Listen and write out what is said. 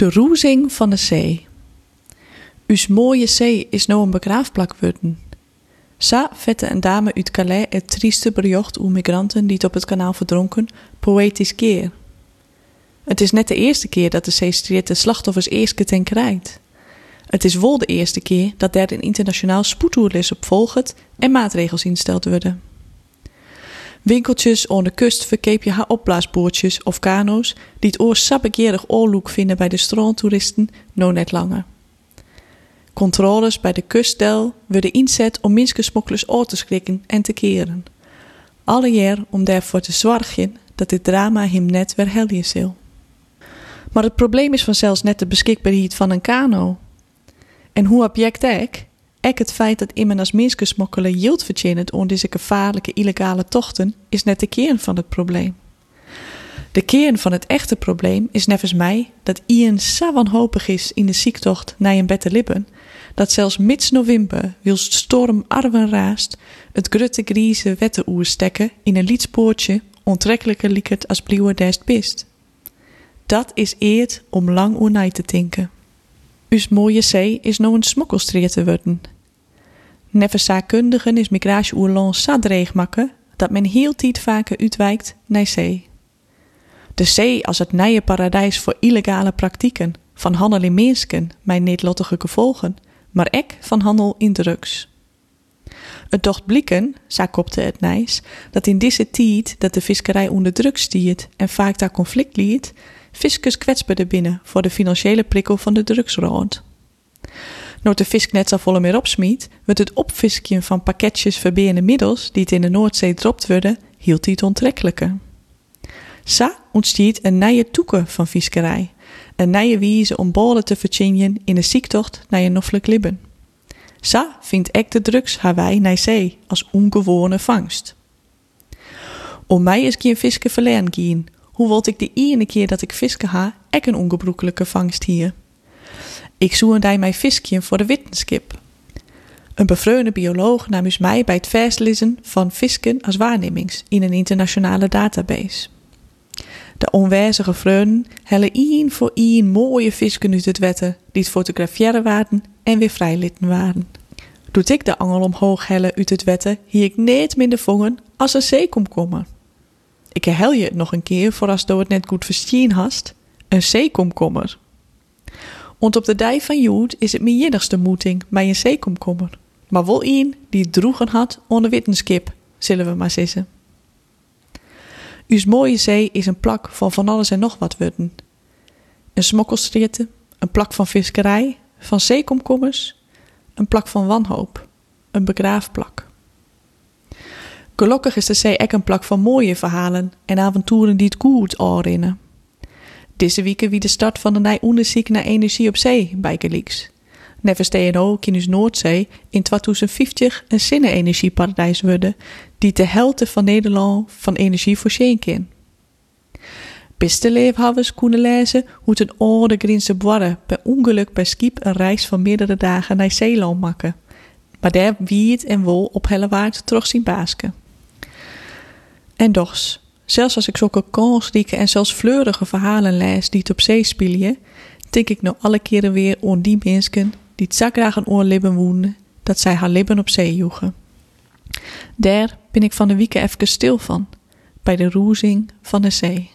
De roezing van de zee. Us mooie zee is nou een begraafplak worden. Sa vette een dame uit Calais het trieste bericht oer migranten die het op het kanaal verdronken, poëtisch keer. Het is net de eerste keer dat de zeestrijd de slachtoffers eerst ten krijgt. Het is wel de eerste keer dat daar een internationaal spoedtoerlis op volgt en maatregels insteld worden. Winkeltjes aan de kust verkeep je haar opblaasbootjes of kano's die het oor sabbekerig oorloek vinden bij de stroomtoeristen, no net langer. Controles bij de kustdel worden inzet om minskensmokkelers oor te schrikken en te keren. Alle jaar om daarvoor te zorgen dat dit drama hem net weer helje zal. Maar het probleem is vanzelfs net de beschikbaarheid van een kano. En hoe object ik? Ek het feit dat iemand als minskensmokkelen yield verdient onder deze gevaarlijke illegale tochten is net de kern van het probleem. De kern van het echte probleem is nevens mij dat Ian zo wanhopig is in de ziektocht naar een bette lippen, dat zelfs mits november, wilst storm arwen raast, het grutte grieze wetteoer stekken in een lietspoortje onttrekkelijker liekert als blieuwer dest pist. Dat is eerd om lang oer te tinken. Us mooie zee is nou een smokkelstreer te worden. Nevens zaakkundigen is migratie oerland dreig makken dat men heel tijd vaker uitwijkt naar zee. De zee als het nije paradijs voor illegale praktijken, van handel in mensen, mijn netlottige gevolgen, maar ek van handel in drugs. Het docht blikken, zo kopte het nijs, dat in deze tijd dat de visserij onder druk stiert en vaak daar conflict liet, fiscus kwetsbaarder binnen voor de financiële prikkel van de drugsrood. Noord de visk net zo volle meer opsmiet, wordt het opviskje van pakketjes verbeerde middels die het in de Noordzee dropt worden, hield het onttrekkelijker. Sa ontstiet een nieuwe toeken van viskerij, een nieuwe wijze om bolen te verchinjen in de ziektocht naar je noffelijk libben. Sa vindt ek de drugs Hawaii naar zee als ongewone vangst. Om mij is geen viske verlern hoe wilt ik de ene keer dat ik viske ha, ek een ongebroekelijke vangst hier. Ik zoen hij mijn viskje voor de wetenschap. Een bevreunde bioloog nam dus mij bij het verslezen van visken als waarnemings in een internationale database. De onwijzige vreunen hellen voor ien mooie visken uit het wetten die het fotograferen waren en weer vrijlitten waren. Doet ik de angel omhoog hellen uit het wetten, hier ik niet minder vongen als een zeekomkommer. Ik herhel je het nog een keer voor als het net goed verstaan hast. Een zeekomkommer. Want op de dij van Jood is het mijn jinnigste moeting bij een zeekomkommer. Maar wel een die het droegen had onder wittenskip, zullen we maar zeggen. Us mooie zee is een plak van van alles en nog wat worden. Een smokkelstriette, een plak van visserij, van zeekomkommers, een plak van wanhoop, een begraafplak. Gelukkig is de zee een plak van mooie verhalen en avonturen die het goed aanrinnen. Deze week wie de start van de nieuwe onderzoek naar energie op zee bij Gelix. Nevens TNO in dus Noordzee in 2050 een zinne-energieparadijs worden die de helft van Nederland van energie voorzien kan. Beste leefhouders kunnen lezen hoe een oude Grinse boarre per ongeluk per schip een reis van meerdere dagen naar Zeeland maken. Maar daar wie het en wol op Hellewaard terug zien basken. En dochs, zelfs als ik zulke kansrijke en zelfs fleurige verhalen lees die het op zee spelen, denk ik nou alle keren weer aan die mensen die het een oorlibben woenen, dat zij haar libben op zee joegen. Daar ben ik van de wieken even stil van, bij de roezing van de zee.